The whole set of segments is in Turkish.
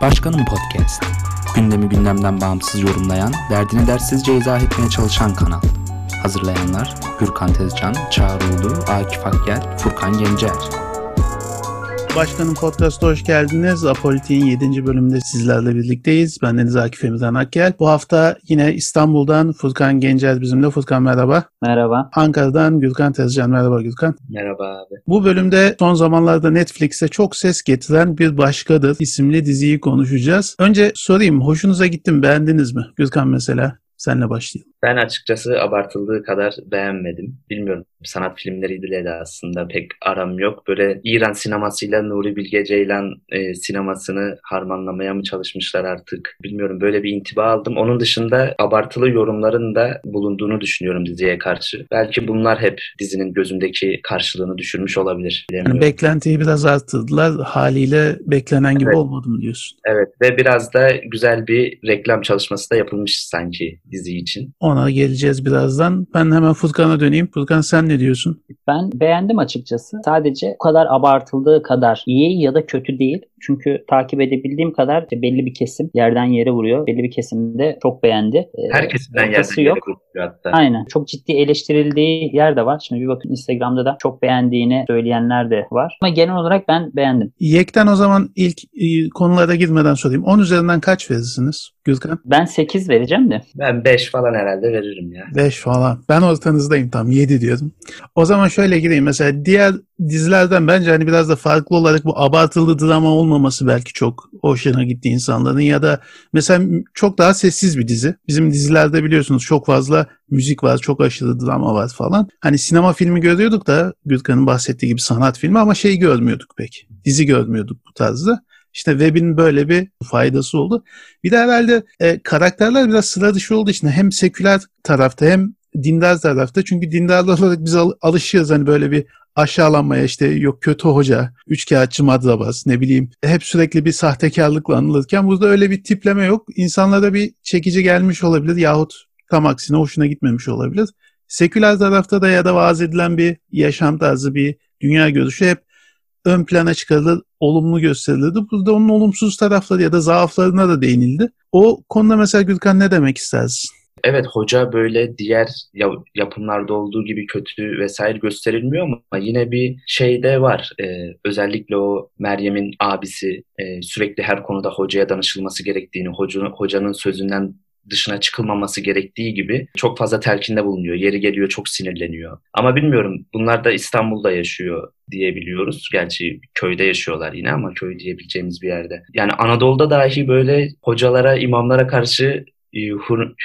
Başkanım Podcast. Gündemi gündemden bağımsız yorumlayan, derdini dersizce izah etmeye çalışan kanal. Hazırlayanlar Gürkan Tezcan, Çağrı Ulu, Akif Akgel, Furkan Gencer. Başkanım Podcast'a hoş geldiniz. Apolitik'in 7. bölümünde sizlerle birlikteyiz. Ben Deniz Akif Emirhan Akgel. Bu hafta yine İstanbul'dan Furkan Gencer bizimle. Furkan merhaba. Merhaba. Ankara'dan Gürkan Tezcan. Merhaba Gürkan. Merhaba abi. Bu bölümde son zamanlarda Netflix'e çok ses getiren Bir Başkadır isimli diziyi konuşacağız. Önce sorayım, hoşunuza gitti mi? Beğendiniz mi? Gürkan mesela. Senle başlayalım. Ben açıkçası abartıldığı kadar beğenmedim. Bilmiyorum sanat filmleriyle de aslında pek aram yok. Böyle İran sinemasıyla Nuri Bilge Ceylan e, sinemasını harmanlamaya mı çalışmışlar artık? Bilmiyorum böyle bir intiba aldım. Onun dışında abartılı yorumların da bulunduğunu düşünüyorum diziye karşı. Belki bunlar hep dizinin gözündeki karşılığını düşürmüş olabilir. Yani beklentiyi biraz arttırdılar. Haliyle beklenen gibi evet. olmadı mı diyorsun? Evet ve biraz da güzel bir reklam çalışması da yapılmış sanki dizi için. Ona geleceğiz birazdan. Ben hemen Furkan'a döneyim. Furkan sen ne diyorsun? Ben beğendim açıkçası. Sadece o kadar abartıldığı kadar iyi ya da kötü değil. Çünkü takip edebildiğim kadar belli bir kesim yerden yere vuruyor. Belli bir kesim de çok beğendi. Ee, Her kesimden yerden yok. yere vuruyor hatta. Aynen. Çok ciddi eleştirildiği yer de var. Şimdi bir bakın Instagram'da da çok beğendiğini söyleyenler de var. Ama genel olarak ben beğendim. Yekten o zaman ilk e, konulara girmeden sorayım. 10 üzerinden kaç verirsiniz Gürkan? Ben 8 vereceğim de. Ben 5 falan herhalde veririm ya. 5 falan. Ben ortanızdayım tam 7 diyordum. O zaman şöyle gireyim. Mesela diğer dizilerden bence hani biraz da farklı olarak bu abartılı drama olmaması belki çok hoşuna gitti insanların ya da mesela çok daha sessiz bir dizi. Bizim dizilerde biliyorsunuz çok fazla müzik var, çok aşırı drama var falan. Hani sinema filmi görüyorduk da Gürkan'ın bahsettiği gibi sanat filmi ama şey görmüyorduk pek. Dizi görmüyorduk bu tarzda. İşte web'in böyle bir faydası oldu. Bir de herhalde e, karakterler biraz sıra dışı olduğu için hem seküler tarafta hem dindar tarafta. Çünkü dindarlar olarak biz al- alışıyoruz hani böyle bir aşağılanmaya işte yok kötü hoca, üçkağıtçı madrabaz ne bileyim hep sürekli bir sahtekarlıkla anılırken burada öyle bir tipleme yok. İnsanlara bir çekici gelmiş olabilir yahut tam aksine hoşuna gitmemiş olabilir. Seküler tarafta da ya da vaaz edilen bir yaşam tarzı, bir dünya görüşü hep ön plana çıkarılır, olumlu gösterilirdi. Burada onun olumsuz tarafları ya da zaaflarına da değinildi. O konuda mesela Gürkan ne demek istersin? Evet hoca böyle diğer yapımlarda olduğu gibi kötü vesaire gösterilmiyor ama yine bir şey de var. Ee, özellikle o Meryem'in abisi e, sürekli her konuda hocaya danışılması gerektiğini, hocanın, hocanın sözünden dışına çıkılmaması gerektiği gibi çok fazla telkinde bulunuyor. Yeri geliyor çok sinirleniyor. Ama bilmiyorum bunlar da İstanbul'da yaşıyor diyebiliyoruz. Gerçi köyde yaşıyorlar yine ama köy diyebileceğimiz bir yerde. Yani Anadolu'da dahi böyle hocalara, imamlara karşı e,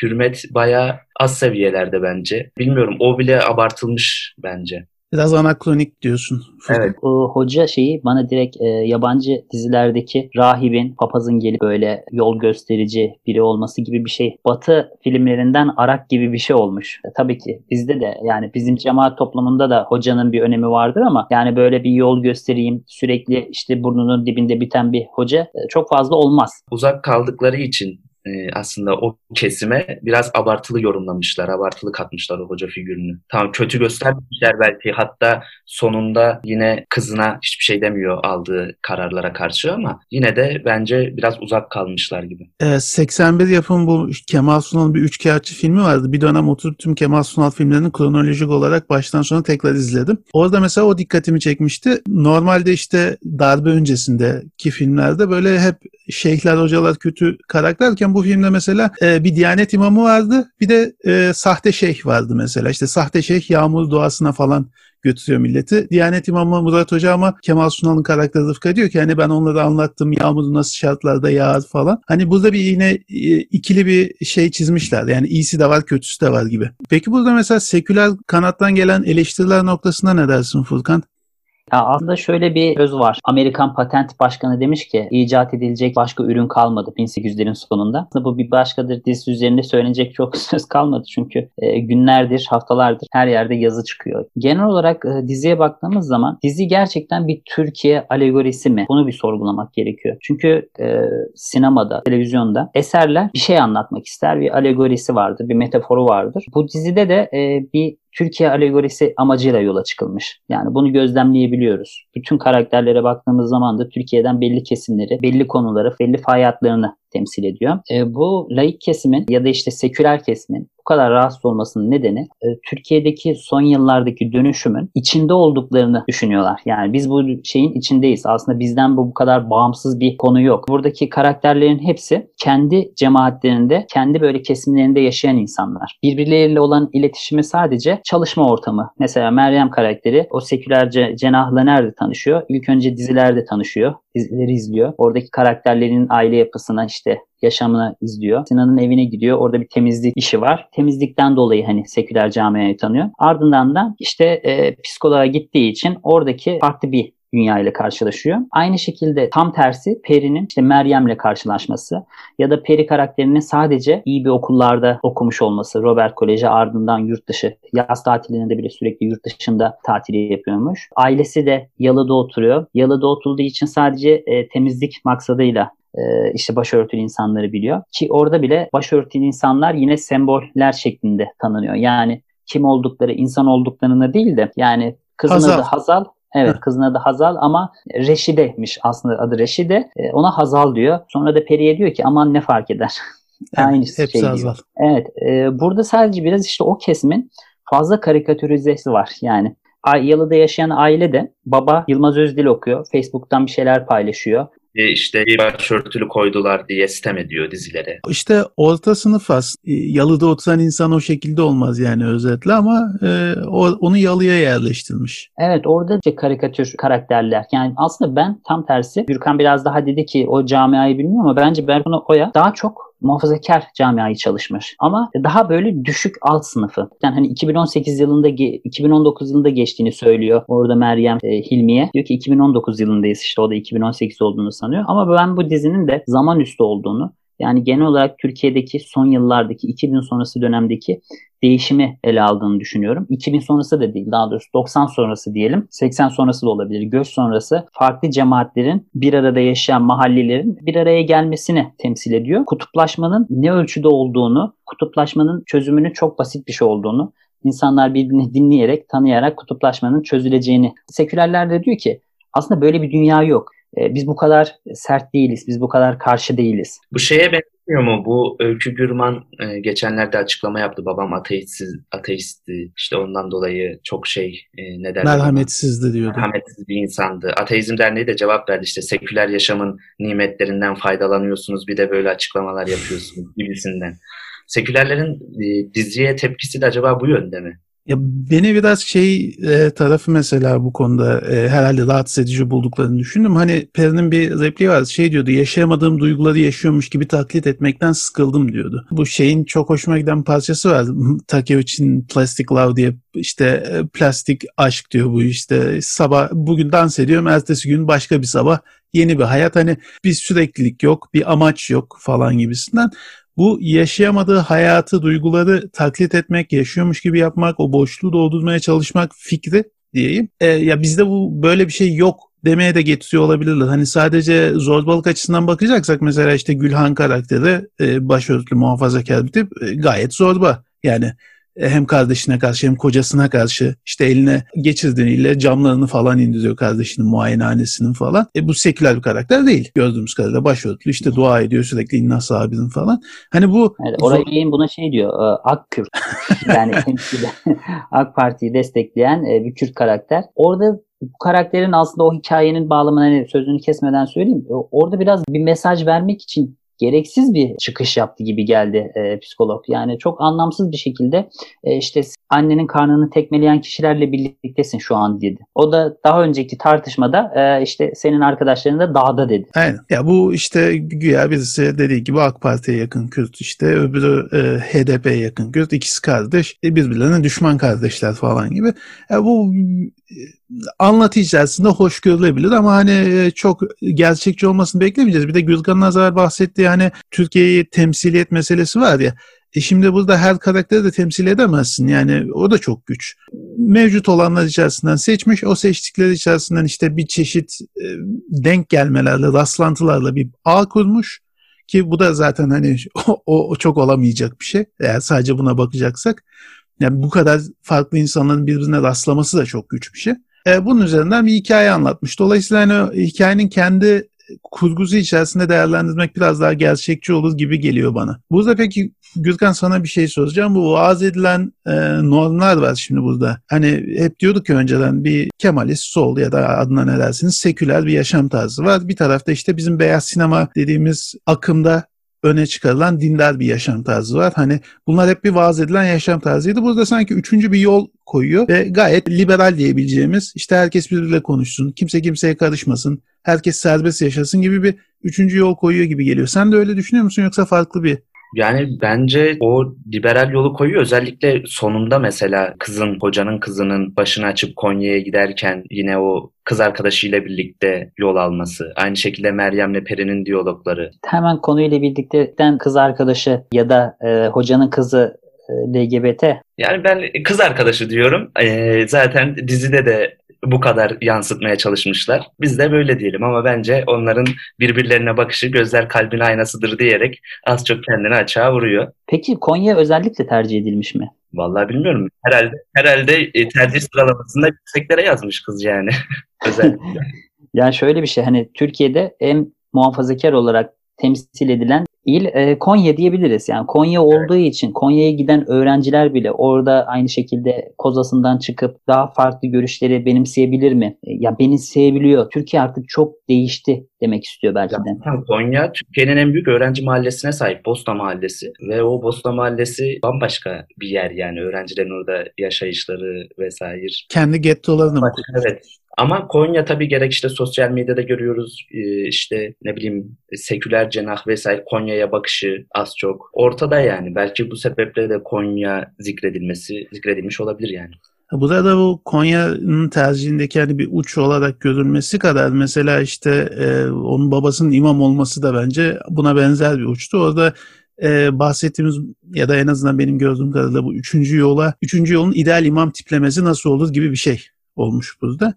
hürmet bayağı az seviyelerde bence. Bilmiyorum o bile abartılmış bence. Biraz anakronik diyorsun. Evet. O hoca şeyi bana direkt e, yabancı dizilerdeki rahibin, papazın gelip böyle yol gösterici biri olması gibi bir şey. Batı filmlerinden arak gibi bir şey olmuş. E, tabii ki bizde de yani bizim cemaat toplumunda da hocanın bir önemi vardır ama yani böyle bir yol göstereyim sürekli işte burnunun dibinde biten bir hoca e, çok fazla olmaz. Uzak kaldıkları için e, aslında o kesime biraz abartılı yorumlamışlar, abartılı katmışlar o hoca figürünü. Tamam kötü göstermişler belki hatta sonunda yine kızına hiçbir şey demiyor aldığı kararlara karşı ama yine de bence biraz uzak kalmışlar gibi. E, 81 yapım bu Kemal Sunal'ın bir üçkağıtçı filmi vardı. Bir dönem oturup tüm Kemal Sunal filmlerini kronolojik olarak baştan sona tekrar izledim. Orada mesela o dikkatimi çekmişti. Normalde işte darbe öncesindeki filmlerde böyle hep şeyhler, hocalar kötü karakterken bu filmde mesela e, bir Diyanet imamı vardı. Bir de e, sahte şeyh vardı mesela. İşte sahte şeyh yağmur duasına falan götürüyor milleti. Diyanet imamı Murat Hoca ama Kemal Sunal'ın karakteri Rıfkı diyor ki hani ben onları anlattım yağmur nasıl şartlarda yağar falan. Hani burada bir yine e, ikili bir şey çizmişler. Yani iyisi de var kötüsü de var gibi. Peki burada mesela seküler kanattan gelen eleştiriler noktasında ne dersin Furkan? Ya aslında şöyle bir söz var. Amerikan Patent Başkanı demiş ki icat edilecek başka ürün kalmadı 1800'lerin sonunda. Aslında bu bir başkadır dizisi üzerinde söylenecek çok söz kalmadı çünkü e, günlerdir, haftalardır her yerde yazı çıkıyor. Genel olarak e, diziye baktığımız zaman dizi gerçekten bir Türkiye alegorisi mi? Bunu bir sorgulamak gerekiyor. Çünkü e, sinemada, televizyonda eserler bir şey anlatmak ister. Bir alegorisi vardır, bir metaforu vardır. Bu dizide de e, bir Türkiye alegorisi amacıyla yola çıkılmış. Yani bunu gözlemleyebiliyoruz. Bütün karakterlere baktığımız zaman da Türkiye'den belli kesimleri, belli konuları, belli faaliyetlerini temsil ediyor. E, bu laik kesimin ya da işte seküler kesimin bu kadar rahatsız olmasının nedeni e, Türkiye'deki son yıllardaki dönüşümün içinde olduklarını düşünüyorlar. Yani biz bu şeyin içindeyiz. Aslında bizden bu bu kadar bağımsız bir konu yok. Buradaki karakterlerin hepsi kendi cemaatlerinde, kendi böyle kesimlerinde yaşayan insanlar. Birbirleriyle olan iletişimi sadece çalışma ortamı. Mesela Meryem karakteri o seküler cenahla nerede tanışıyor? İlk önce dizilerde tanışıyor. Dizileri izliyor. Oradaki karakterlerin aile yapısına işte yaşamını izliyor. Sinan'ın evine gidiyor. Orada bir temizlik işi var. Temizlikten dolayı hani seküler camiayı tanıyor. Ardından da işte e, psikoloğa gittiği için oradaki farklı bir dünya ile karşılaşıyor. Aynı şekilde tam tersi Peri'nin işte Meryem'le karşılaşması ya da Peri karakterinin sadece iyi bir okullarda okumuş olması. Robert Koleji ardından yurt dışı. Yaz tatilinde bile sürekli yurt dışında tatili yapıyormuş. Ailesi de Yalı'da oturuyor. Yalı'da oturduğu için sadece e, temizlik maksadıyla e, işte başörtülü insanları biliyor. Ki orada bile başörtülü insanlar yine semboller şeklinde tanınıyor. Yani kim oldukları, insan olduklarını değil de yani kızın Hazal. adı Hazal. Evet kızın adı Hazal ama Reşide'miş aslında adı Reşide. E, ona Hazal diyor. Sonra da Peri'ye diyor ki aman ne fark eder. Aynı hepsi şey Hazal. Diyor. Evet. E, burada sadece biraz işte o kesimin fazla karikatürizesi var. Yani Yalı'da yaşayan aile de baba Yılmaz Özdil okuyor. Facebook'tan bir şeyler paylaşıyor işte bir başörtülü koydular diye sitem ediyor dizilere. İşte orta sınıf az. E, yalıda oturan insan o şekilde olmaz yani özetle ama e, o, onu yalıya yerleştirmiş. Evet orada işte karikatür karakterler. Yani aslında ben tam tersi Gürkan biraz daha dedi ki o camiayı bilmiyor ama bence Berkun Oya daha çok muhafazakar camiayı çalışmış. Ama daha böyle düşük alt sınıfı. Yani hani 2018 yılında 2019 yılında geçtiğini söylüyor orada Meryem e, Hilmi'ye. Diyor ki 2019 yılındayız işte o da 2018 olduğunu sanıyor. Ama ben bu dizinin de zaman üstü olduğunu yani genel olarak Türkiye'deki son yıllardaki 2000 sonrası dönemdeki değişimi ele aldığını düşünüyorum. 2000 sonrası da değil daha doğrusu 90 sonrası diyelim. 80 sonrası da olabilir. Göç sonrası farklı cemaatlerin bir arada yaşayan mahallelerin bir araya gelmesini temsil ediyor. Kutuplaşmanın ne ölçüde olduğunu, kutuplaşmanın çözümünün çok basit bir şey olduğunu, insanlar birbirini dinleyerek, tanıyarak kutuplaşmanın çözüleceğini. Sekülerler de diyor ki aslında böyle bir dünya yok. Ee, biz bu kadar sert değiliz, biz bu kadar karşı değiliz. Bu şeye benziyor mu? Bu Öykü Gürman e, geçenlerde açıklama yaptı. Babam ateistsiz, ateistti. İşte ondan dolayı çok şey e, ne derler? Merhametsizdi diyordu. Merhametsiz bir insandı. Ateizm Derneği de cevap verdi. İşte seküler yaşamın nimetlerinden faydalanıyorsunuz. Bir de böyle açıklamalar yapıyorsunuz gibisinden. Sekülerlerin e, diziye tepkisi de acaba bu yönde mi? Ya beni biraz şey e, tarafı mesela bu konuda e, herhalde rahatsız edici bulduklarını düşündüm. Hani Peri'nin bir repliği var. Şey diyordu yaşayamadığım duyguları yaşıyormuş gibi taklit etmekten sıkıldım diyordu. Bu şeyin çok hoşuma giden parçası var. Takeuchi'nin Plastic Love diye işte e, plastik aşk diyor bu işte sabah bugün dans ediyorum ertesi gün başka bir sabah yeni bir hayat hani bir süreklilik yok bir amaç yok falan gibisinden bu yaşayamadığı hayatı, duyguları taklit etmek, yaşıyormuş gibi yapmak, o boşluğu doldurmaya çalışmak fikri diyeyim. E, ya bizde bu böyle bir şey yok demeye de getiriyor olabilirler. Hani sadece zorbalık açısından bakacaksak mesela işte Gülhan karakteri e, başörtülü muhafazakar bir tip e, gayet zorba. Yani hem kardeşine karşı hem kocasına karşı işte eline geçirdiğiyle camlarını falan indiriyor kardeşinin muayenehanesinin falan. E bu seküler bir karakter değil. Gördüğümüz kadarıyla başörtülü işte dua ediyor sürekli inna sahibirin falan. Hani bu evet, orayı buna şey diyor e, Ak Kürt yani AK Parti'yi destekleyen e, bir Kürt karakter. Orada bu karakterin aslında o hikayenin bağlamını hani sözünü kesmeden söyleyeyim. Orada biraz bir mesaj vermek için gereksiz bir çıkış yaptı gibi geldi e, psikolog. Yani çok anlamsız bir şekilde e, işte annenin karnını tekmeleyen kişilerle birliktesin şu an dedi. O da daha önceki tartışmada e, işte senin arkadaşların da dağda dedi. Aynen. Ya bu işte güya birisi dediği gibi AK Parti'ye yakın Kürt işte öbürü e, HDP'ye yakın Kürt. ikisi kardeş. E, birbirlerine düşman kardeşler falan gibi. Ya bu e, anlatı içerisinde hoş görülebilir ama hani e, çok gerçekçi olmasını beklemeyeceğiz. Bir de Gürkan Nazar bahsettiği hani Türkiye'yi temsiliyet meselesi var ya. E şimdi burada her karakteri de temsil edemezsin. Yani o da çok güç. Mevcut olanlar içerisinden seçmiş. O seçtikleri içerisinden işte bir çeşit e, denk gelmelerle, rastlantılarla bir ağ kurmuş. Ki bu da zaten hani o, o çok olamayacak bir şey. Eğer sadece buna bakacaksak. Yani bu kadar farklı insanların birbirine rastlaması da çok güç bir şey. E, bunun üzerinden bir hikaye anlatmış. Dolayısıyla hani hikayenin kendi kurgusu içerisinde değerlendirmek biraz daha gerçekçi olur gibi geliyor bana. Burada peki Gürkan sana bir şey soracağım. Bu vaaz edilen e, normlar var şimdi burada. Hani hep diyorduk ki önceden bir Kemalist sol ya da adına ne dersiniz seküler bir yaşam tarzı var. Bir tarafta işte bizim beyaz sinema dediğimiz akımda öne çıkarılan dindar bir yaşam tarzı var. Hani bunlar hep bir vaaz edilen yaşam tarzıydı. Burada sanki üçüncü bir yol koyuyor ve gayet liberal diyebileceğimiz işte herkes birbiriyle konuşsun, kimse kimseye karışmasın, herkes serbest yaşasın gibi bir üçüncü yol koyuyor gibi geliyor. Sen de öyle düşünüyor musun yoksa farklı bir yani bence o liberal yolu koyuyor. Özellikle sonunda mesela kızın, hocanın kızının başını açıp Konya'ya giderken yine o kız arkadaşıyla birlikte yol alması. Aynı şekilde Meryem'le Peri'nin diyalogları. Hemen konuyla birlikte kız arkadaşı ya da e, hocanın kızı e, LGBT. Yani ben kız arkadaşı diyorum. Ee, zaten dizide de bu kadar yansıtmaya çalışmışlar. Biz de böyle diyelim ama bence onların birbirlerine bakışı gözler kalbin aynasıdır diyerek az çok kendini açığa vuruyor. Peki Konya özellikle tercih edilmiş mi? Vallahi bilmiyorum. Herhalde herhalde e, tercih sıralamasında yükseklere yazmış kız yani. özellikle. yani şöyle bir şey hani Türkiye'de en muhafazakar olarak temsil edilen il e, Konya diyebiliriz. Yani Konya olduğu evet. için Konya'ya giden öğrenciler bile orada aynı şekilde kozasından çıkıp daha farklı görüşleri benimseyebilir mi? E, ya benimseyebiliyor. Türkiye artık çok değişti demek istiyor belki de. Konya Türkiye'nin en büyük öğrenci mahallesine sahip Bosna Mahallesi ve o Bosna Mahallesi bambaşka bir yer yani öğrencilerin orada yaşayışları vesaire. Kendi gettolarını mı? Evet. Ama Konya tabii gerek işte sosyal medyada görüyoruz e, işte ne bileyim seküler cenah vesaire Konya'ya bakışı az çok ortada yani. Belki bu sebeple de Konya zikredilmesi zikredilmiş olabilir yani. Burada da bu Konya'nın tercihindeki hani bir uç olarak görülmesi kadar mesela işte e, onun babasının imam olması da bence buna benzer bir uçtu. Orada e, bahsettiğimiz ya da en azından benim gördüğüm kadarıyla bu üçüncü yola, üçüncü yolun ideal imam tiplemesi nasıl olur gibi bir şey olmuş burada.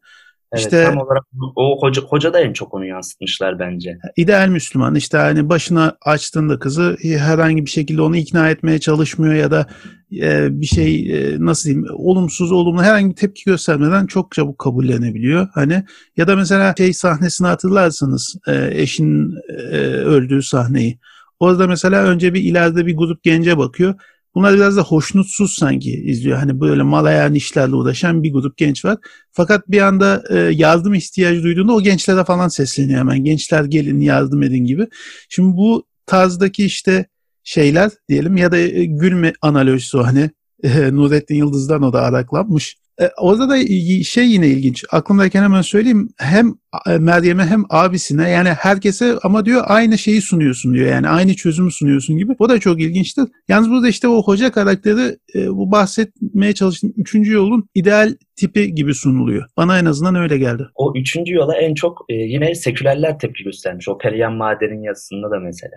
Evet, işte tam olarak o hoca, hoca da en çok onu yansıtmışlar bence. İdeal Müslüman işte hani başına açtığında kızı herhangi bir şekilde onu ikna etmeye çalışmıyor ya da e, bir şey e, nasıl diyeyim olumsuz olumlu herhangi bir tepki göstermeden çok çabuk kabullenebiliyor. Hani ya da mesela şey sahnesini hatırlarsınız e, eşin e, öldüğü sahneyi. Orada mesela önce bir ileride bir grup gence bakıyor Bunlar biraz da hoşnutsuz sanki izliyor. Hani böyle malayan işlerle uğraşan bir grup genç var. Fakat bir anda e, yardım ihtiyacı duyduğunda o gençlere falan sesleniyor hemen. Gençler gelin yardım edin gibi. Şimdi bu tarzdaki işte şeyler diyelim ya da e, gülme analojisi o hani e, Nurettin Yıldız'dan o da araklanmış. E, orada da şey yine ilginç. Aklımdayken hemen söyleyeyim. Hem e, Meryem'e hem abisine yani herkese ama diyor aynı şeyi sunuyorsun diyor. Yani aynı çözümü sunuyorsun gibi. O da çok ilginçtir. Yalnız burada işte o hoca karakteri e, bu bahsetmeye çalıştığım üçüncü yolun ideal tipi gibi sunuluyor. Bana en azından öyle geldi. O üçüncü yola en çok e, yine sekülerler tepki göstermiş. O Periyan Maden'in yazısında da mesela.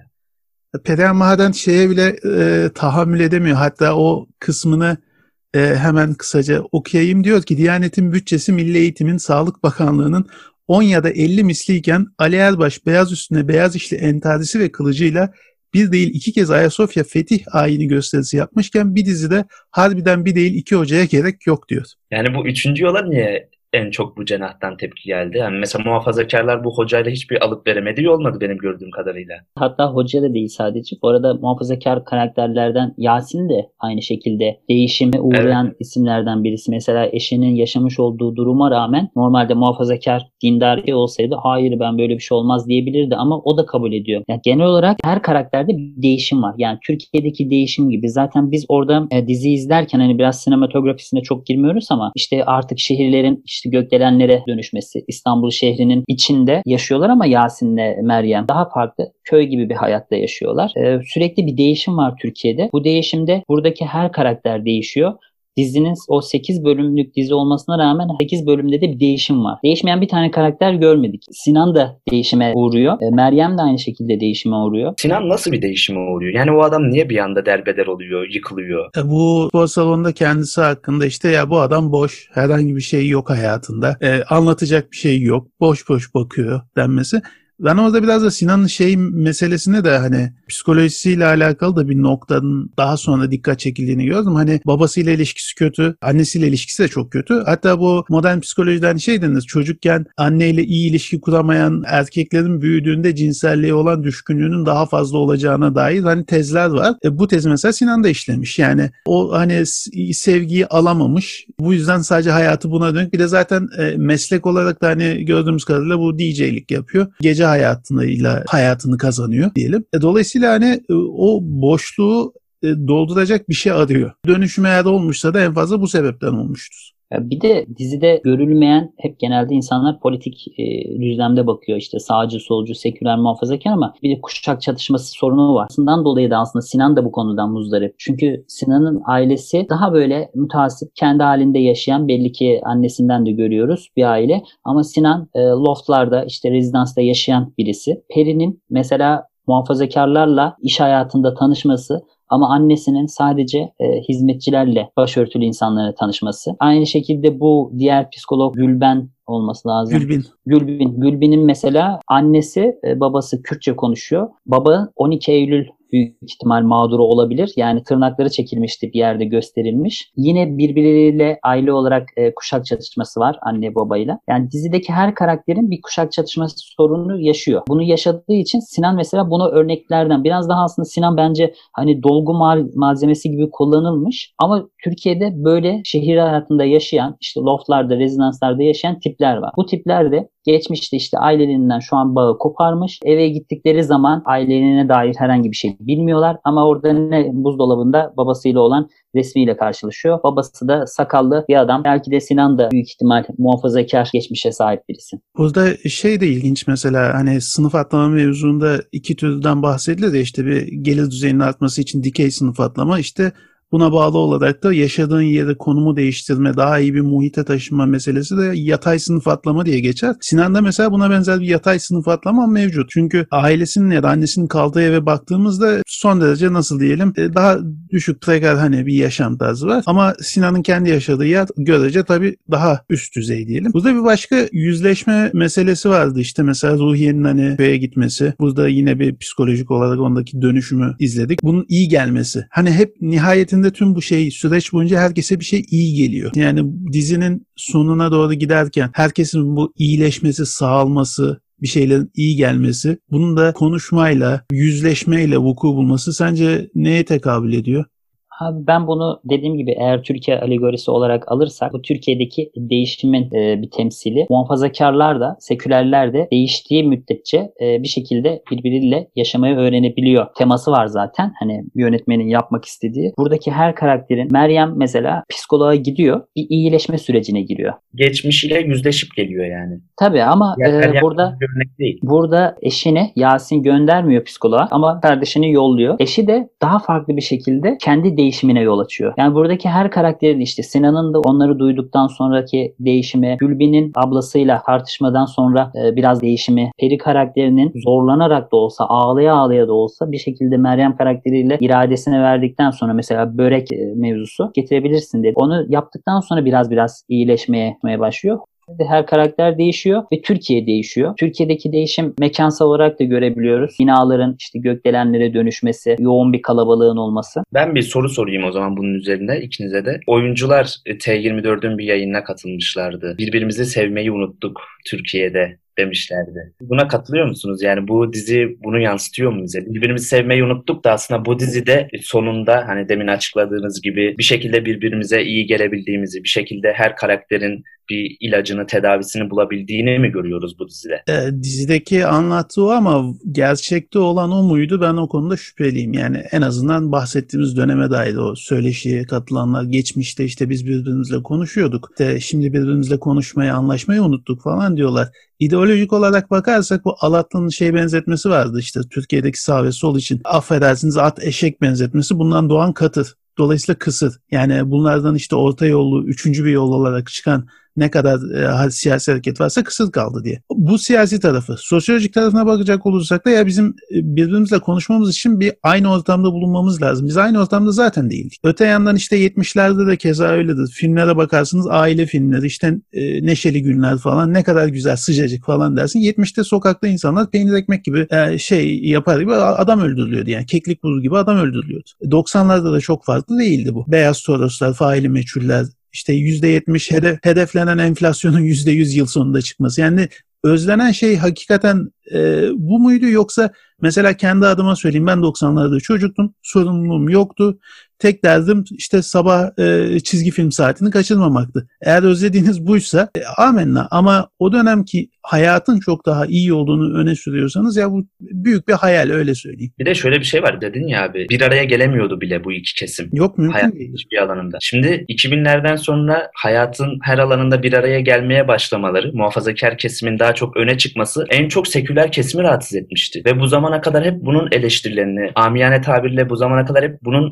Periyan Maden şeye bile e, tahammül edemiyor. Hatta o kısmını e, hemen kısaca okuyayım. Diyor ki Diyanet'in bütçesi Milli Eğitim'in Sağlık Bakanlığı'nın 10 ya da 50 misliyken Ali Erbaş beyaz üstüne beyaz işli entazisi ve kılıcıyla bir değil iki kez Ayasofya fetih ayini gösterisi yapmışken bir dizide harbiden bir değil iki hocaya gerek yok diyor. Yani bu üçüncü yola niye en çok bu cenahtan tepki geldi. Yani mesela muhafazakarlar bu hocayla hiçbir alıp veremediği olmadı benim gördüğüm kadarıyla. Hatta hoca da değil sadece. Bu arada muhafazakar karakterlerden Yasin de aynı şekilde değişime uğrayan evet. isimlerden birisi. Mesela eşinin yaşamış olduğu duruma rağmen normalde muhafazakar dindar olsaydı hayır ben böyle bir şey olmaz diyebilirdi ama o da kabul ediyor. Yani genel olarak her karakterde bir değişim var. Yani Türkiye'deki değişim gibi. Zaten biz orada e, dizi izlerken hani biraz sinematografisine çok girmiyoruz ama işte artık şehirlerin işte gökdelenlere dönüşmesi, İstanbul şehrinin içinde yaşıyorlar ama Yasin'le Meryem daha farklı köy gibi bir hayatta yaşıyorlar. Ee, sürekli bir değişim var Türkiye'de. Bu değişimde buradaki her karakter değişiyor dizinin o 8 bölümlük dizi olmasına rağmen 8 bölümde de bir değişim var. Değişmeyen bir tane karakter görmedik. Sinan da değişime uğruyor. E, Meryem de aynı şekilde değişime uğruyor. Sinan nasıl bir değişime uğruyor? Yani o adam niye bir anda derbeder oluyor, yıkılıyor? E, bu spor salonunda kendisi hakkında işte ya bu adam boş, herhangi bir şey yok hayatında. E, anlatacak bir şey yok, boş boş bakıyor denmesi. Ben orada biraz da Sinan'ın şey meselesine de hani psikolojisiyle alakalı da bir noktanın daha sonra dikkat çekildiğini gördüm. Hani babasıyla ilişkisi kötü, annesiyle ilişkisi de çok kötü. Hatta bu modern psikolojiden şey denir çocukken anneyle iyi ilişki kuramayan erkeklerin büyüdüğünde cinselliğe olan düşkünlüğünün daha fazla olacağına dair hani tezler var. E, bu tez mesela Sinan da işlemiş. Yani o hani sevgiyi alamamış. Bu yüzden sadece hayatı buna dönük. Bir de zaten e, meslek olarak da hani gördüğümüz kadarıyla bu DJ'lik yapıyor. Gece hayatıyla hayatını kazanıyor diyelim. E, dolayısıyla hani e, o boşluğu e, dolduracak bir şey arıyor. Dönüşüm eğer olmuşsa da en fazla bu sebepten olmuştur. Bir de dizide görülmeyen hep genelde insanlar politik e, düzlemde bakıyor. işte sağcı, solcu, seküler, muhafazakar ama bir de kuşak çatışması sorunu var. Aslında dolayı da aslında Sinan da bu konudan muzdarip. Çünkü Sinan'ın ailesi daha böyle mütasip, kendi halinde yaşayan belli ki annesinden de görüyoruz bir aile. Ama Sinan e, loftlarda işte rezidansta yaşayan birisi. Peri'nin mesela muhafazakarlarla iş hayatında tanışması ama annesinin sadece e, hizmetçilerle başörtülü insanlara tanışması. Aynı şekilde bu diğer psikolog Gülben olması lazım. Gülbin. Gülbin. Gülbin'in mesela annesi, e, babası Kürtçe konuşuyor. Baba 12 Eylül büyük ihtimal mağduru olabilir. Yani tırnakları çekilmişti bir yerde gösterilmiş. Yine birbirleriyle aile olarak e, kuşak çatışması var anne babayla. Yani dizideki her karakterin bir kuşak çatışması sorunu yaşıyor. Bunu yaşadığı için Sinan mesela bunu örneklerden biraz daha aslında Sinan bence hani dolgu malzemesi gibi kullanılmış ama Türkiye'de böyle şehir hayatında yaşayan işte loftlarda, rezidanslarda yaşayan tipler var. Bu tipler de geçmişte işte ailelerinden şu an bağı koparmış. Eve gittikleri zaman ailelerine dair herhangi bir şey bilmiyorlar ama orada ne buzdolabında babasıyla olan resmiyle karşılaşıyor. Babası da sakallı bir adam. Belki de Sinan da büyük ihtimal muhafazakar geçmişe sahip birisi. Burada şey de ilginç mesela hani sınıf atlama mevzunda iki türden bahsedilir de işte bir gelir düzeyinin artması için dikey sınıf atlama işte Buna bağlı olarak da yaşadığın yeri konumu değiştirme, daha iyi bir muhite taşınma meselesi de yatay sınıf atlama diye geçer. Sinan'da mesela buna benzer bir yatay sınıf atlama mevcut. Çünkü ailesinin ya da annesinin kaldığı eve baktığımızda son derece nasıl diyelim e, daha düşük prekar hani bir yaşam tarzı var. Ama Sinan'ın kendi yaşadığı yer görece tabii daha üst düzey diyelim. Burada bir başka yüzleşme meselesi vardı işte mesela Ruhiye'nin hani köye gitmesi. Burada yine bir psikolojik olarak ondaki dönüşümü izledik. Bunun iyi gelmesi. Hani hep nihayetin nihayetinde tüm bu şey süreç boyunca herkese bir şey iyi geliyor. Yani dizinin sonuna doğru giderken herkesin bu iyileşmesi, sağalması, bir şeylerin iyi gelmesi, bunun da konuşmayla, yüzleşmeyle vuku bulması sence neye tekabül ediyor? Abi ben bunu dediğim gibi eğer Türkiye alegorisi olarak alırsak bu Türkiye'deki değişimin e, bir temsili. Muhafazakarlar da sekülerler de değiştiği müddetçe e, bir şekilde birbiriyle yaşamayı öğrenebiliyor. Teması var zaten hani yönetmenin yapmak istediği. Buradaki her karakterin Meryem mesela psikoloğa gidiyor bir iyileşme sürecine giriyor. Geçmişiyle yüzleşip geliyor yani. Tabii ama e, burada değil. burada eşini Yasin göndermiyor psikoloğa ama kardeşini yolluyor. Eşi de daha farklı bir şekilde kendi değişimini değişimine yol açıyor. Yani buradaki her karakterin işte Sinan'ın da onları duyduktan sonraki değişimi, Gülbin'in ablasıyla tartışmadan sonra e, biraz değişimi, Peri karakterinin zorlanarak da olsa, ağlaya ağlaya da olsa bir şekilde Meryem karakteriyle iradesine verdikten sonra mesela börek e, mevzusu getirebilirsin dedi. Onu yaptıktan sonra biraz biraz iyileşmeye başlıyor her karakter değişiyor ve Türkiye değişiyor. Türkiye'deki değişim mekansal olarak da görebiliyoruz. Binaların işte gökdelenlere dönüşmesi, yoğun bir kalabalığın olması. Ben bir soru sorayım o zaman bunun üzerine ikinize de. Oyuncular e, T24'ün bir yayınına katılmışlardı. Birbirimizi sevmeyi unuttuk Türkiye'de demişlerdi. Buna katılıyor musunuz? Yani bu dizi bunu yansıtıyor mu bize? Birbirimizi sevmeyi unuttuk da aslında bu dizide sonunda hani demin açıkladığınız gibi bir şekilde birbirimize iyi gelebildiğimizi, bir şekilde her karakterin bir ilacını, tedavisini bulabildiğini mi görüyoruz bu dizide? E, dizideki anlattığı ama gerçekte olan o muydu ben o konuda şüpheliyim. Yani en azından bahsettiğimiz döneme dair o söyleşiye katılanlar geçmişte işte biz birbirimizle konuşuyorduk. İşte şimdi birbirimizle konuşmayı, anlaşmayı unuttuk falan diyorlar. İdeolojik olarak bakarsak bu Alatlı'nın şey benzetmesi vardı işte Türkiye'deki sağ ve sol için affedersiniz at eşek benzetmesi bundan doğan katır. Dolayısıyla kısır. Yani bunlardan işte orta yolu, üçüncü bir yol olarak çıkan ne kadar e, siyasi hareket varsa kısır kaldı diye. Bu siyasi tarafı. Sosyolojik tarafına bakacak olursak da ya bizim e, birbirimizle konuşmamız için bir aynı ortamda bulunmamız lazım. Biz aynı ortamda zaten değildik. Öte yandan işte 70'lerde de keza öyledir. Filmlere bakarsınız aile filmleri işte e, neşeli günler falan ne kadar güzel sıcacık falan dersin. 70'te sokakta insanlar peynir ekmek gibi e, şey yapar gibi adam öldürülüyordu yani. Keklik bulu gibi adam öldürülüyordu. 90'larda da çok farklı değildi bu. Beyaz Toroslar, faili meçhuller, işte %70 hedef, hedeflenen enflasyonun %100 yıl sonunda çıkması. Yani özlenen şey hakikaten e, bu muydu yoksa mesela kendi adıma söyleyeyim ben 90'larda çocuktum sorumluluğum yoktu tek derdim işte sabah e, çizgi film saatini kaçırmamaktı. Eğer özlediğiniz buysa e, amenna ama o dönemki hayatın çok daha iyi olduğunu öne sürüyorsanız ya bu büyük bir hayal öyle söyleyeyim. Bir de şöyle bir şey var dedin ya abi bir araya gelemiyordu bile bu iki kesim. Yok mümkün Hayatın değil. hiçbir alanında. Şimdi 2000'lerden sonra hayatın her alanında bir araya gelmeye başlamaları, muhafazakar kesimin daha çok öne çıkması en çok seküler kesimi rahatsız etmişti. Ve bu zamana kadar hep bunun eleştirilerini, amiyane tabirle bu zamana kadar hep bunun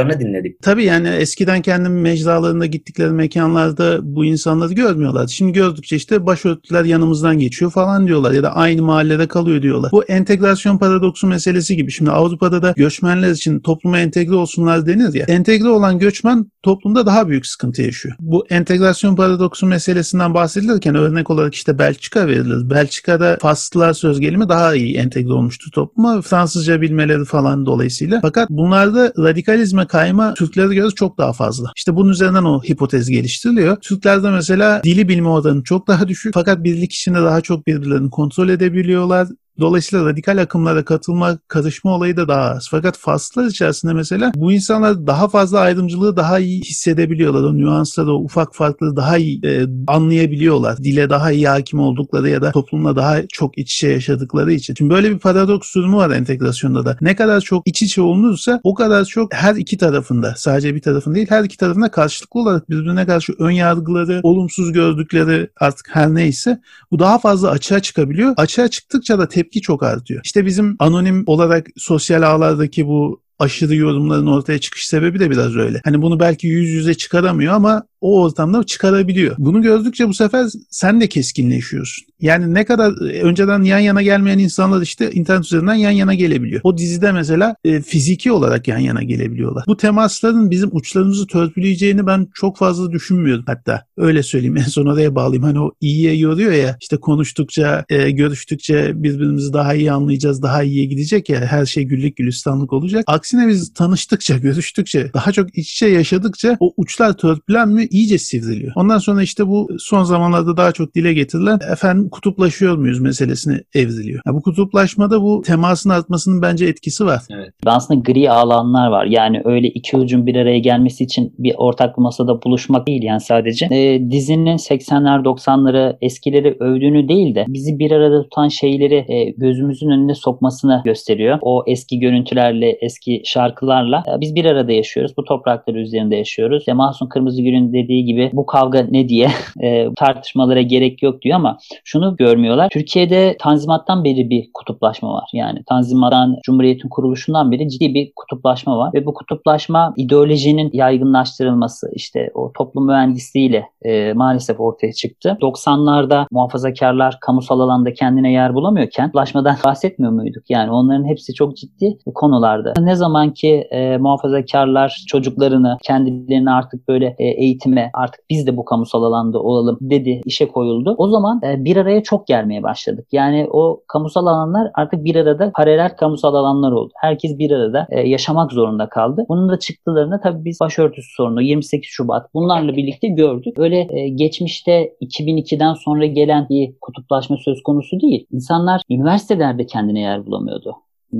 ağlaklıklarını dinledik. Tabii yani eskiden kendim mecralarında gittikleri mekanlarda bu insanları görmüyorlardı. Şimdi gördükçe işte başörtüler yanımızdan geçiyor falan diyorlar ya da aynı mahallede kalıyor diyorlar. Bu entegrasyon paradoksu meselesi gibi. Şimdi Avrupa'da da göçmenler için topluma entegre olsunlar denir ya. Entegre olan göçmen toplumda daha büyük sıkıntı yaşıyor. Bu entegrasyon paradoksu meselesinden bahsedilirken örnek olarak işte Belçika verilir. Belçika'da Faslılar söz gelimi daha iyi entegre olmuştu topluma. Fransızca bilmeleri falan dolayısıyla. Fakat bunlarda radikalizme kayma Türklere göre çok daha fazla. İşte bunun üzerinden o hipotez geliştiriliyor. Türklerde mesela dili bilme oranı çok daha düşük. Fakat birlik içinde daha çok birbirlerini kontrol edebiliyorlar. Dolayısıyla radikal akımlara katılma, karışma olayı da daha az. Fakat Faslılar içerisinde mesela bu insanlar daha fazla ayrımcılığı daha iyi hissedebiliyorlar. O nüansları, o ufak farkları daha iyi e, anlayabiliyorlar. Dile daha iyi hakim oldukları ya da toplumla daha çok iç içe yaşadıkları için. Şimdi böyle bir paradoks durumu var entegrasyonda da. Ne kadar çok iç içe olunursa o kadar çok her iki tarafında, sadece bir tarafın değil her iki tarafında karşılıklı olarak birbirine karşı ön yargıları, olumsuz gördükleri artık her neyse bu daha fazla açığa çıkabiliyor. Açığa çıktıkça da tepki çok artıyor. İşte bizim anonim olarak sosyal ağlardaki bu aşırı yorumların ortaya çıkış sebebi de biraz öyle. Hani bunu belki yüz yüze çıkaramıyor ama o ortamda çıkarabiliyor. Bunu gördükçe bu sefer sen de keskinleşiyorsun. Yani ne kadar e, önceden yan yana gelmeyen insanlar işte internet üzerinden yan yana gelebiliyor. O dizide mesela e, fiziki olarak yan yana gelebiliyorlar. Bu temasların bizim uçlarımızı törpüleyeceğini ben çok fazla düşünmüyordum hatta. Öyle söyleyeyim en son oraya bağlayayım. Hani o iyiye yoruyor ya işte konuştukça, e, görüştükçe birbirimizi daha iyi anlayacağız, daha iyiye gidecek ya her şey güllük gülistanlık olacak. Aksine biz tanıştıkça, görüştükçe, daha çok iç içe yaşadıkça o uçlar törpülenmiyor iyice sivriliyor. Ondan sonra işte bu son zamanlarda daha çok dile getirilen efendim kutuplaşıyor muyuz meselesini evriliyor. Yani bu kutuplaşmada bu temasın artmasının bence etkisi var. Evet. Aslında gri alanlar var. Yani öyle iki ucun bir araya gelmesi için bir ortak masada buluşmak değil yani sadece. E, dizinin 80'ler 90'ları eskileri övdüğünü değil de bizi bir arada tutan şeyleri e, gözümüzün önüne sokmasını gösteriyor. O eski görüntülerle, eski şarkılarla e, biz bir arada yaşıyoruz. Bu topraklar üzerinde yaşıyoruz. İşte Mahsun Kırmızıgül'ün dediği gibi bu kavga ne diye e, tartışmalara gerek yok diyor ama şunu görmüyorlar. Türkiye'de Tanzimat'tan beri bir kutuplaşma var. Yani Tanzimat'tan Cumhuriyet'in kuruluşundan beri ciddi bir kutuplaşma var ve bu kutuplaşma ideolojinin yaygınlaştırılması işte o toplum mühendisliğiyle e, maalesef ortaya çıktı. 90'larda muhafazakarlar kamusal alanda kendine yer bulamıyorken kutuplaşmadan bahsetmiyor muyduk? Yani onların hepsi çok ciddi konularda. Ne zaman ki e, muhafazakarlar çocuklarını kendilerini artık böyle e, eğitime artık biz de bu kamusal alanda olalım dedi işe koyuldu. O zaman e, bir araya çok gelmeye başladık. Yani o kamusal alanlar artık bir arada paralel kamusal alanlar oldu. Herkes bir arada e, yaşamak zorunda kaldı. Bunun da çıktılarını tabii biz başörtüsü sorunu 28 Şubat bunlarla birlikte gördük. Öyle e, geçmişte 2002'den sonra gelen bir kutuplaşma söz konusu değil. İnsanlar üniversitelerde kendine yer bulamıyordu.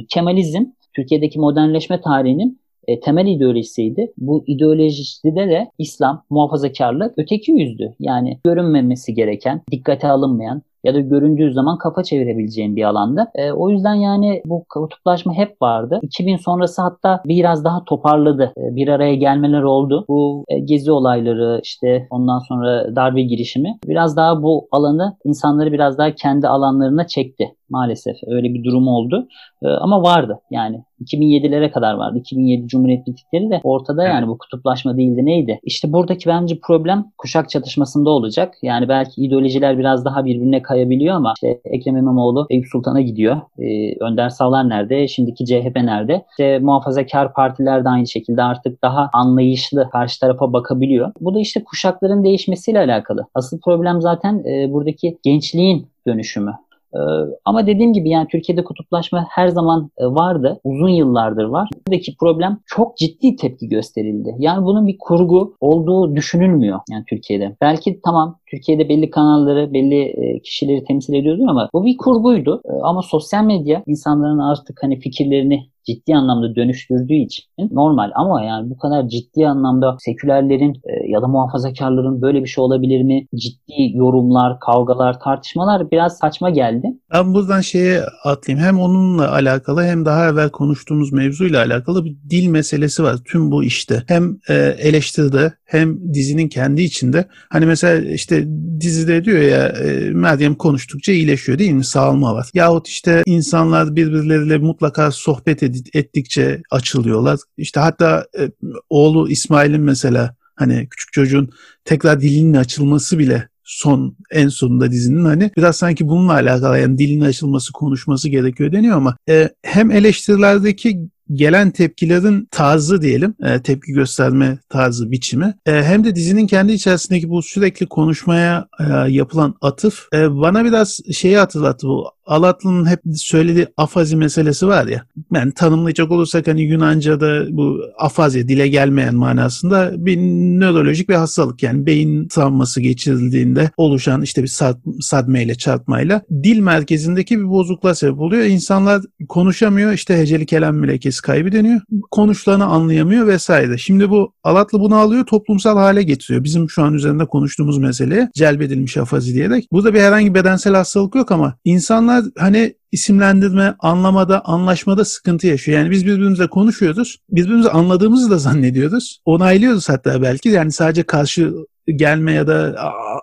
Kemalizm Türkiye'deki modernleşme tarihinin e, temel ideolojisiydi. Bu ideolojide de İslam, muhafazakarlık öteki yüzdü. Yani görünmemesi gereken, dikkate alınmayan, ya da göründüğü zaman kafa çevirebileceğin bir alanda. E, o yüzden yani bu kutuplaşma hep vardı. 2000 sonrası hatta biraz daha toparladı. E, bir araya gelmeler oldu. Bu e, gezi olayları işte ondan sonra darbe girişimi biraz daha bu alanı insanları biraz daha kendi alanlarına çekti. Maalesef öyle bir durum oldu. Ee, ama vardı yani 2007'lere kadar vardı. 2007 Cumhuriyet bittikleri de ortada yani bu kutuplaşma değildi neydi? İşte buradaki bence problem kuşak çatışmasında olacak. Yani belki ideolojiler biraz daha birbirine kayabiliyor ama işte Ekrem İmamoğlu Eyüp Sultan'a gidiyor. Ee, Önder Sağlar nerede? Şimdiki CHP nerede? İşte muhafazakar partiler de aynı şekilde artık daha anlayışlı karşı tarafa bakabiliyor. Bu da işte kuşakların değişmesiyle alakalı. Asıl problem zaten e, buradaki gençliğin dönüşümü. Ee, ama dediğim gibi yani Türkiye'de kutuplaşma her zaman e, vardı. Uzun yıllardır var. Buradaki problem çok ciddi tepki gösterildi. Yani bunun bir kurgu olduğu düşünülmüyor yani Türkiye'de. Belki tamam Türkiye'de belli kanalları, belli e, kişileri temsil ediyordu ama bu bir kurguydu. E, ama sosyal medya insanların artık hani fikirlerini ciddi anlamda dönüştürdüğü için normal ama yani bu kadar ciddi anlamda sekülerlerin e, ya da muhafazakarların böyle bir şey olabilir mi? Ciddi yorumlar, kavgalar, tartışmalar biraz saçma geldi. Ben buradan şeye atlayayım. Hem onunla alakalı hem daha evvel konuştuğumuz mevzuyla alakalı bir dil meselesi var tüm bu işte. Hem e, eleştiride hem dizinin kendi içinde. Hani mesela işte dizide diyor ya e, Meryem konuştukça iyileşiyor değil mi? Sağalma var. Yahut işte insanlar birbirleriyle mutlaka sohbet ettikçe açılıyorlar. İşte hatta e, oğlu İsmail'in mesela hani küçük çocuğun tekrar dilinin açılması bile son en sonunda dizinin hani biraz sanki bununla alakalı yani dilinin açılması konuşması gerekiyor deniyor ama e, hem eleştirilerdeki gelen tepkilerin tarzı diyelim, e, tepki gösterme tarzı, biçimi e, hem de dizinin kendi içerisindeki bu sürekli konuşmaya e, yapılan atıf e, bana biraz şeyi hatırlattı bu Alatlı'nın hep söylediği afazi meselesi var ya. Yani tanımlayacak olursak hani Yunanca'da bu afazi dile gelmeyen manasında bir nörolojik bir hastalık. Yani beyin travması geçirildiğinde oluşan işte bir sad, sadmeyle çarpmayla dil merkezindeki bir bozukluğa sebep oluyor. İnsanlar konuşamıyor işte heceli kelam mülekesi kaybı deniyor. Konuşulanı anlayamıyor vesaire. Şimdi bu Alatlı bunu alıyor toplumsal hale getiriyor. Bizim şu an üzerinde konuştuğumuz meseleye celbedilmiş afazi diyerek. Burada bir herhangi bedensel hastalık yok ama insanlar hani isimlendirme, anlamada, anlaşmada sıkıntı yaşıyor. Yani biz birbirimizle konuşuyoruz. Birbirimizi anladığımızı da zannediyoruz. Onaylıyoruz hatta belki. Yani sadece karşı gelme ya da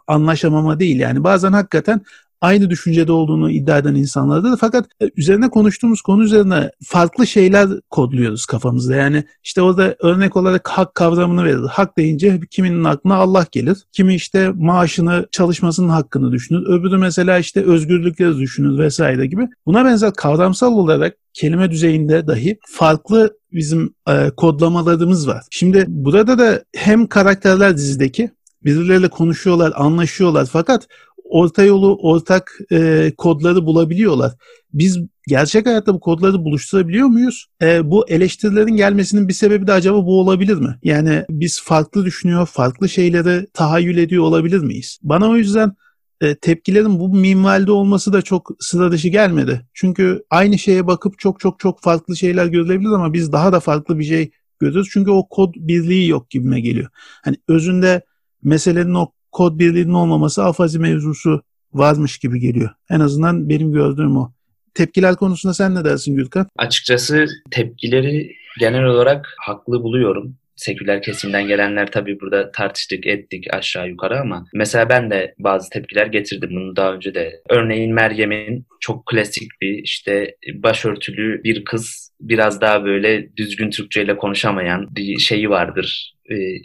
anlaşamama değil. Yani bazen hakikaten aynı düşüncede olduğunu iddia eden insanlarda da fakat e, üzerine konuştuğumuz konu üzerine farklı şeyler kodluyoruz kafamızda. Yani işte orada örnek olarak hak kavramını verir. Hak deyince kiminin aklına Allah gelir. Kimi işte maaşını, çalışmasının hakkını düşünür. Öbürü mesela işte özgürlükleri düşünür vesaire gibi. Buna benzer kavramsal olarak kelime düzeyinde dahi farklı bizim e, kodlamalarımız var. Şimdi burada da hem karakterler dizideki birbirleriyle konuşuyorlar, anlaşıyorlar fakat orta yolu, ortak e, kodları bulabiliyorlar. Biz gerçek hayatta bu kodları buluşturabiliyor muyuz? E, bu eleştirilerin gelmesinin bir sebebi de acaba bu olabilir mi? Yani biz farklı düşünüyor, farklı şeyleri tahayyül ediyor olabilir miyiz? Bana o yüzden e, tepkilerin bu minvalde olması da çok sıra dışı gelmedi. Çünkü aynı şeye bakıp çok çok çok farklı şeyler görülebilir ama biz daha da farklı bir şey görüyoruz. Çünkü o kod birliği yok gibime geliyor. Hani özünde meselenin o kod birliğinin olmaması afazi mevzusu varmış gibi geliyor. En azından benim gördüğüm o. Tepkiler konusunda sen ne dersin Gülkan? Açıkçası tepkileri genel olarak haklı buluyorum seküler kesimden gelenler tabii burada tartıştık ettik aşağı yukarı ama mesela ben de bazı tepkiler getirdim bunu daha önce de. Örneğin Meryem'in çok klasik bir işte başörtülü bir kız biraz daha böyle düzgün Türkçe ile konuşamayan bir şeyi vardır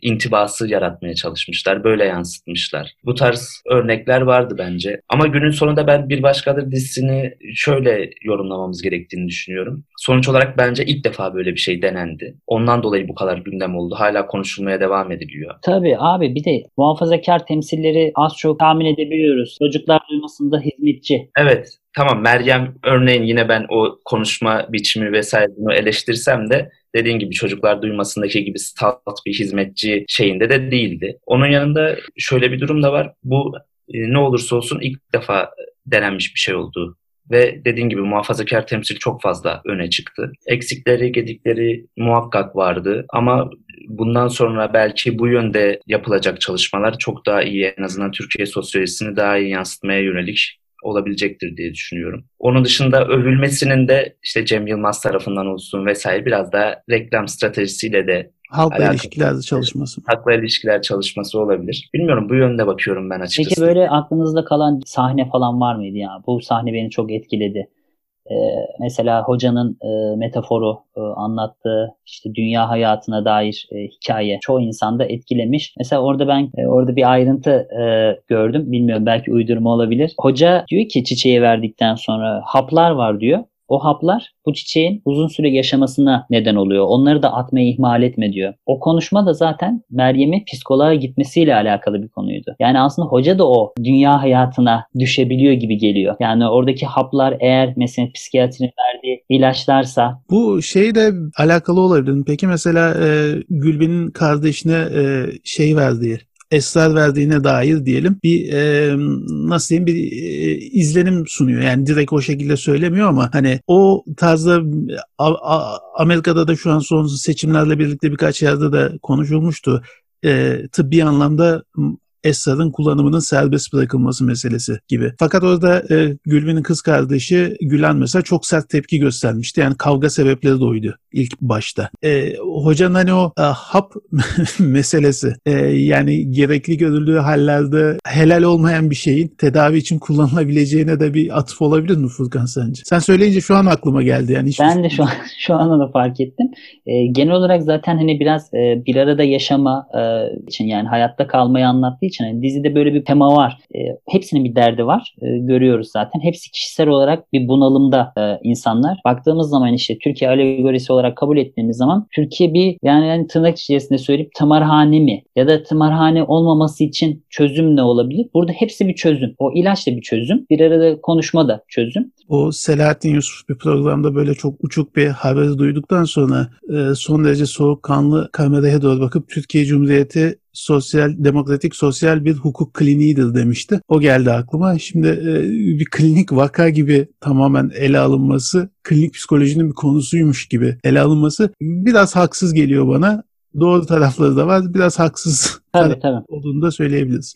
intibası yaratmaya çalışmışlar. Böyle yansıtmışlar. Bu tarz örnekler vardı bence. Ama günün sonunda ben Bir Başkadır dizisini şöyle yorumlamamız gerektiğini düşünüyorum. Sonuç olarak bence ilk defa böyle bir şey denendi. Ondan dolayı bu kadar gündem oldu. Hala konuşulmaya devam ediliyor. Tabii abi bir de muhafazakar temsilleri az çok tahmin edebiliyoruz. Çocuklar duymasında hizmetçi. Evet tamam Meryem örneğin yine ben o konuşma biçimi vesaire bunu eleştirsem de dediğin gibi çocuklar duymasındaki gibi stat bir hizmetçi şeyinde de değildi. Onun yanında şöyle bir durum da var. Bu e, ne olursa olsun ilk defa denenmiş bir şey oldu. Ve dediğin gibi muhafazakar temsil çok fazla öne çıktı. Eksikleri, gedikleri muhakkak vardı ama bundan sonra belki bu yönde yapılacak çalışmalar çok daha iyi en azından Türkiye sosyolojisini daha iyi yansıtmaya yönelik olabilecektir diye düşünüyorum. Onun dışında övülmesinin de işte Cem Yılmaz tarafından olsun vesaire biraz daha reklam stratejisiyle de Halkla Alakalı. ilişkilerde çalışması. Halkla ilişkiler çalışması olabilir. Bilmiyorum bu yönde bakıyorum ben açıkçası. Peki böyle aklınızda kalan sahne falan var mıydı ya? Bu sahne beni çok etkiledi. Ee, mesela hocanın e, metaforu e, anlattığı işte dünya hayatına dair e, hikaye çoğu insanda etkilemiş. Mesela orada ben e, orada bir ayrıntı e, gördüm. Bilmiyorum belki uydurma olabilir. Hoca diyor ki çiçeği verdikten sonra haplar var diyor. O haplar bu çiçeğin uzun süre yaşamasına neden oluyor. Onları da atmayı ihmal etme diyor. O konuşma da zaten Meryem'in psikoloğa gitmesiyle alakalı bir konuydu. Yani aslında hoca da o dünya hayatına düşebiliyor gibi geliyor. Yani oradaki haplar eğer mesela psikiyatrinin verdiği ilaçlarsa Bu şeyle alakalı olabilir. Peki mesela e, Gülben'in kardeşine e, şey verdiği, esrar verdiğine dair diyelim bir e, nasıl diyeyim bir e, izlenim sunuyor. Yani direkt o şekilde söylemiyor ama hani o tarzda A- A- Amerika'da da şu an son seçimlerle birlikte birkaç yerde de konuşulmuştu. E, tıbbi anlamda esrarın kullanımının serbest bırakılması meselesi gibi. Fakat orada e, Gülben'in kız kardeşi Gülen mesela çok sert tepki göstermişti. Yani kavga sebepleri de oydu ilk başta. E, hocanın hani o e, hap meselesi e, yani gerekli görüldüğü hallerde helal olmayan bir şeyin tedavi için kullanılabileceğine de bir atıf olabilir mi Furkan sence? Sen söyleyince şu an aklıma geldi yani. Ben de şu an şu anda da fark ettim. Ee, genel olarak zaten hani biraz e, bir arada yaşama e, için yani hayatta kalmayı anlattığı için hani dizide böyle bir tema var. E, hepsinin bir derdi var. E, görüyoruz zaten. Hepsi kişisel olarak bir bunalımda e, insanlar. Baktığımız zaman işte Türkiye alegorisi olarak kabul ettiğimiz zaman Türkiye bir yani, yani tırnak içerisinde söyleyip tımarhane mi? Ya da tımarhane olmaması için çözüm ne olabilir? Burada hepsi bir çözüm. O ilaç da bir çözüm. Bir arada konuşma da çözüm. O Selahattin Yusuf bir programda böyle çok uçuk bir haber duyduktan sonra e, son derece soğukkanlı kameraya doğru bakıp Türkiye Cumhuriyeti sosyal demokratik sosyal bir hukuk kliniğidir demişti. O geldi aklıma. Şimdi e, bir klinik vaka gibi tamamen ele alınması, klinik psikolojinin bir konusuymuş gibi ele alınması biraz haksız geliyor bana. Doğru tarafları da var, biraz haksız Tabii tabii. olduğunu da söyleyebiliriz.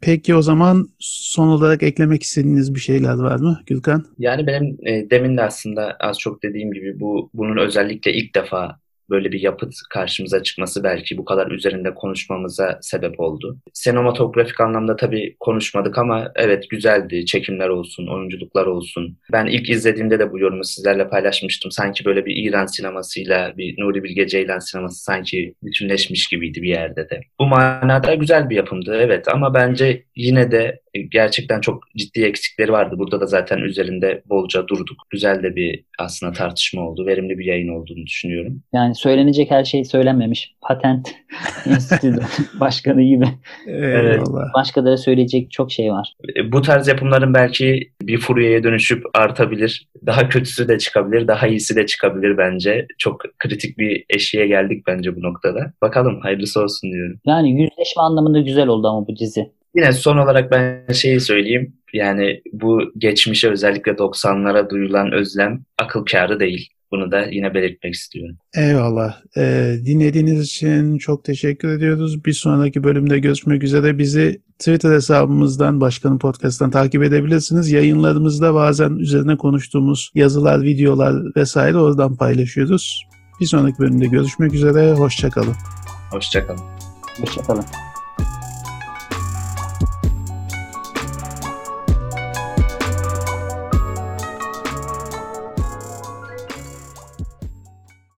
Peki o zaman son olarak eklemek istediğiniz bir şeyler var mı Gürkan? Yani benim e, demin de aslında az çok dediğim gibi bu bunun özellikle ilk defa böyle bir yapıt karşımıza çıkması belki bu kadar üzerinde konuşmamıza sebep oldu. Sinematografik anlamda tabii konuşmadık ama evet güzeldi. Çekimler olsun, oyunculuklar olsun. Ben ilk izlediğimde de bu yorumu sizlerle paylaşmıştım. Sanki böyle bir İran sinemasıyla bir Nuri Bilge Ceylan sineması sanki bütünleşmiş gibiydi bir yerde de. Bu manada güzel bir yapımdı evet ama bence yine de gerçekten çok ciddi eksikleri vardı. Burada da zaten üzerinde bolca durduk. Güzel de bir aslında tartışma oldu. Verimli bir yayın olduğunu düşünüyorum. Yani söylenecek her şey söylenmemiş. Patent Enstitüsü Başkanı gibi. Eyvallah. Başkaları söyleyecek çok şey var. E, Bu tarz yapımların belki bir furyaya dönüşüp artabilir. Daha kötüsü de çıkabilir, daha iyisi de çıkabilir bence. Çok kritik bir eşiğe geldik bence bu noktada. Bakalım hayırlısı olsun diyorum. Yani yüzleşme anlamında güzel oldu ama bu dizi. Yine son olarak ben şeyi söyleyeyim. Yani bu geçmişe özellikle 90'lara duyulan özlem akıl kârı değil. Bunu da yine belirtmek istiyorum. Eyvallah. Ee, dinlediğiniz için çok teşekkür ediyoruz. Bir sonraki bölümde görüşmek üzere. Bizi Twitter hesabımızdan, Başkanın Podcast'tan takip edebilirsiniz. Yayınlarımızda bazen üzerine konuştuğumuz yazılar, videolar vesaire oradan paylaşıyoruz. Bir sonraki bölümde görüşmek üzere. Hoşçakalın. Hoşçakalın. Hoşçakalın.